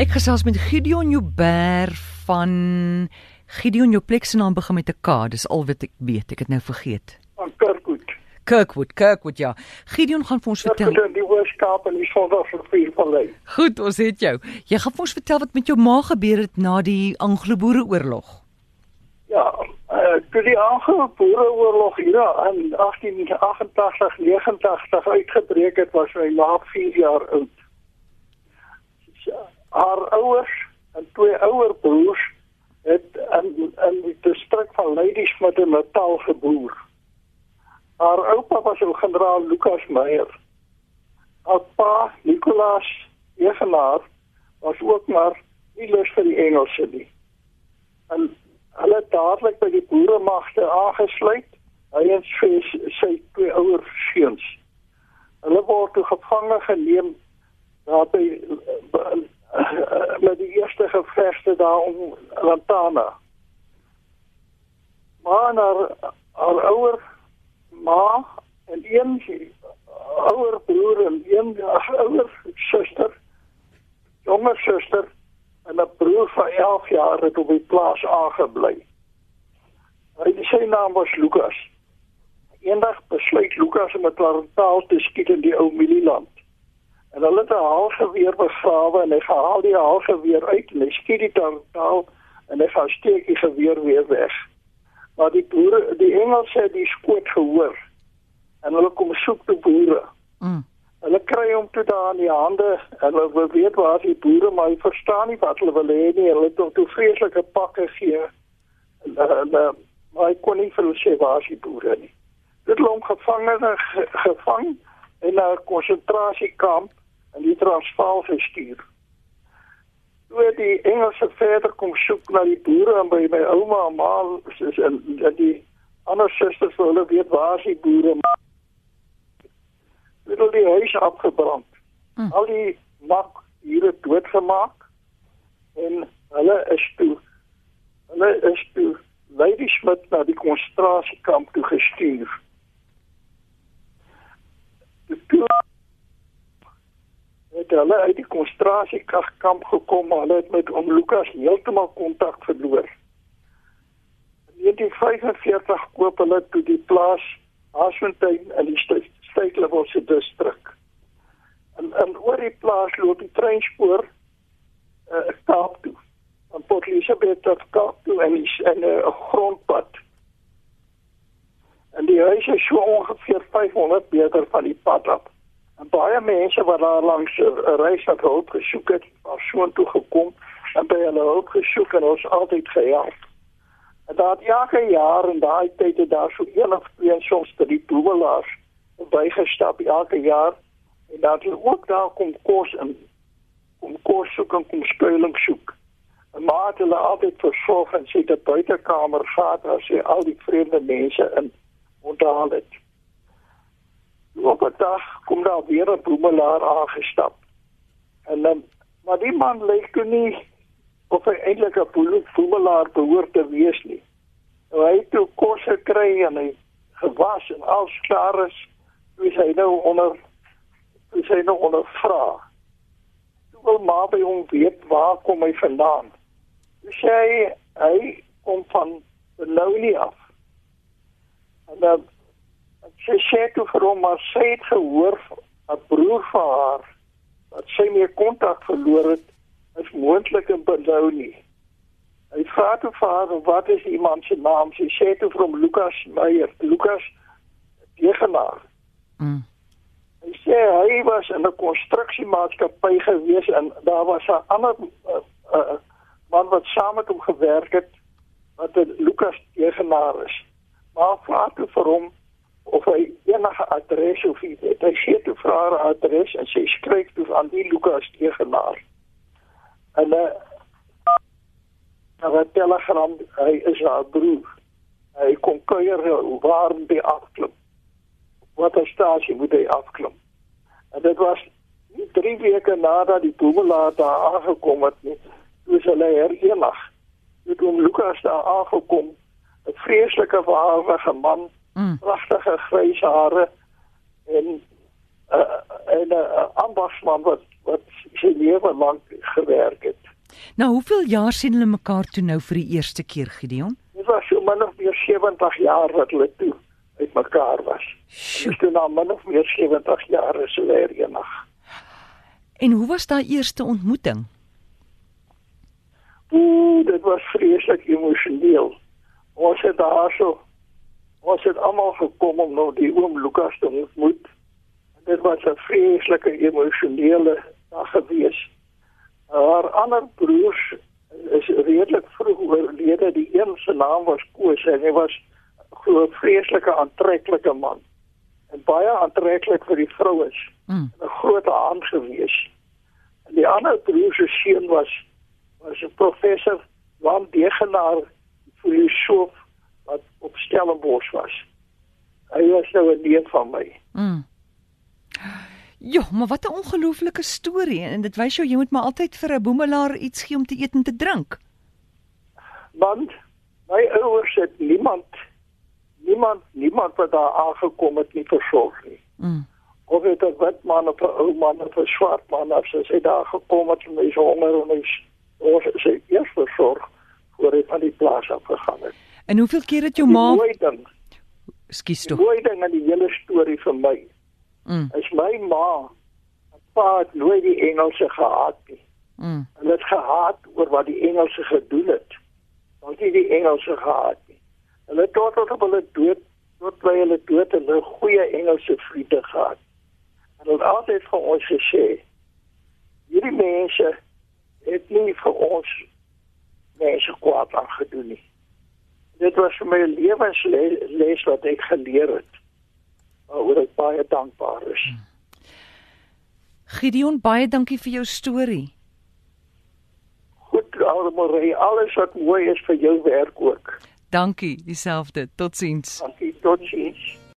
Ek gesels met Gideon Joubert van Gideon jou plek se naam begin met 'n K. Dis al wat ek weet. Ek het nou vergeet. Van Kirkwood. Kirkwood, Kirkwood ja. Gideon gaan vir ons vertel. Kirkwood die Weskaap en die Sondagsrivier van Ley. Goed, ons het jou. Jy gaan vir ons vertel wat met jou ma gebeur het na die Anglo-Boereoorlog. Ja, uh, toe die Anglo-Boereoorlog hier in 1888, 89 uitgebreek het, was my ma 4 jaar oud. Haar ouers en twee ouer broers het in in die distrik van Ladysmith in Natal geboer. Haar oupa was ou generaal Lukas Meyer. Haar pa, Nicolaas Egenaar, was ook maar nie lus vir die Engelse nie. En hulle het dadelik by die boeremagte aangesluit. Hy en sy twee ouer seuns. Hulle word toe gevange geneem daar by met die eerste gevegte daar om Lantana. Maar haar, haar ouer ma en een ouer broer en een ouer suster, jonger suster en 'n broer van 11 jaar het op die plaas aangebly. Hy sy naam was Lukas. Eendag besluit Lukas om 'n taal te skiet in die ou Mililand. En hulle het 'n haalgeweer begrawe en hy gehaal die haalgeweer uit en hy skiet die taal en hy gaan steek die geweer weer weg maar die boere die Engelse het die skoot gehoor en hulle kom soek die boere. Mm. Hulle kry hom toe daar in die hande en hulle weet waar die boere maar hy verstaan nie wat hulle wil hê nie. Hulle het hom toe vreeslike pakke gee. En, en, en maar hy kon nie vir hulle sê waar die boere nie. Dit het hom gevangene gevang en na 'n konsentrasiekamp in die Transvaal gestuur toe die Engelse verder kom soek na die boere en by my ouma en ma is en, en die ander susters wil hulle weet waar is die boere het hulle die huis afgebrand. Hm. al die mak hier het doodgemaak en hulle is toe hulle is toe Lady Smith na die konsentrasiekamp toe gestuur toe het hulle uit die konsentrasiekamp gekom, maar hulle het met om Lukas heeltemal kontak verloor. In 1945 koop hulle toe die plaas Haasfontein in die se distrik. En en oor die plaas loop die treinspoor uh, Kaap toe. Van Port Elizabeth tot Kaap toe en is 'n uh, grondpad. En die huis is so ongeveer 500 meter van die pad af. Baie mense wat daar langs reis wat hulp gesoek het, was so toe gekom en by hulle hulp gesoek en ons altyd gehelp. En daar elke jaar en daai tyd het daar so of twee soms te die boewelaars bygestap elke jaar en dat hulle ook daar kom kos en kom kos soek en kom skuiling soek. En maar het hulle altyd versorg en sê dat buitekamer gaat as jy al die vreemde mense in onthaal het op 'n dag kom daar weer 'n boemelaar aangestap. En dan maar die man lyk toe nie of hy eintlik 'n boemelaar behoort te wees nie. Nou, hy het toe kos gekry en hy gewas en alles klaar is. Toe hy nou onder toe hy nou onder vra. Toe wil maar by hom weet waar kom hy vandaan. Toe sê hy hy kom van Belounie af. En dan sy sê toe vir hom maar sy het gehoor 'n broer van haar wat sy mee kontak verloor het is moontlik in Belounie. Hy vra toe vir haar wat is iemand se naam? Sy sê toe vir hom Lukas Meyer, Lukas Degenaar. Mm. Hy sê hy was in 'n konstruksiemaatskappy gewees en daar was 'n ander uh, uh, man wat saam met hom gewerk het wat 'n Lukas Degenaar is. Maar vra toe vir hom of hy enige adres of iets het. Hy sê toe vra haar adres en sy skryf toe aan die Lukas tegenaar. En uh, haar telegram, hy is haar broer. Hy kom kuier waar by afklim. Wat as stasie moet hy afklim. En dit was drie weke nadat die boemelaar daar aangekom het, nie, toe sy hulle herenig. Toe Lukas daar aangekom, 'n vreeslike verhaalde man mm. pragtige grys hare en uh, en 'n uh, ambagsman wat wat sy lewe lank gewerk het. Nou, hoeveel jaar sien hulle mekaar toe nou vir die eerste keer, Gideon? Dit was so min of meer 70 jaar wat hulle toe uit mekaar was. Dis toe na min of meer 70 jaar is hulle herenig. En hoe was daai eerste ontmoeting? Ooh, dit was vreeslik emosioneel. Ons het daarso ons het almal gekom om nou die oom Lukas te ontmoet. En dit was 'n vreeslike emosionele dag gewees. Haar ander broers is redelik vroeg oorlede. Die een se naam was Koos en hy was 'n vreeslike aantreklike man. En baie aantreklik vir die vrouens. Mm. 'n Groot haan gewees. En die ander broer se seun was was 'n professor, Jan Degenaar, filosoof op Stellenbosch was. Hy was nou 'n neef van my. Mm. Ja, maar wat 'n ongelooflike storie en dit wys jou jy moet maar altyd vir 'n boemelaar iets gee om te eet en te drink. Want my ouers het niemand niemand niemand wat daar aangekom het nie versorg nie. Mm. Of dit 'n wit man of 'n ou man of 'n swart man as hy daar gekom het en hy's honger en hy's ons sê eers versorg voor hy van die plaas af gegaan het. En hoeveel keer het jou Die ma, mooi ding, skus tog. mooi ding aan die hele storie vir my Mm. is my ma pa het nooit die Engelse gehaat nie. Mm. Hulle het gehaat oor wat die Engelse gedoen het. Want nie die Engelse gehaat nie. Hulle het tot op hulle dood tot by hulle dood 'n goeie Engelse vriende gehad. En hulle het altyd vir ons gesê hierdie mense het nie vir ons mense kwaad aangedoen nie. Dit was vir my 'n lewensles wat ek geleer het. Waaroor ek baie dankbaar is. Gideon, baie dankie vir jou storie. Goed, Almorey, alles wat mooi is vir jou werk ook. Dankie, dieselfde. Totsiens. Dankie, totsiens.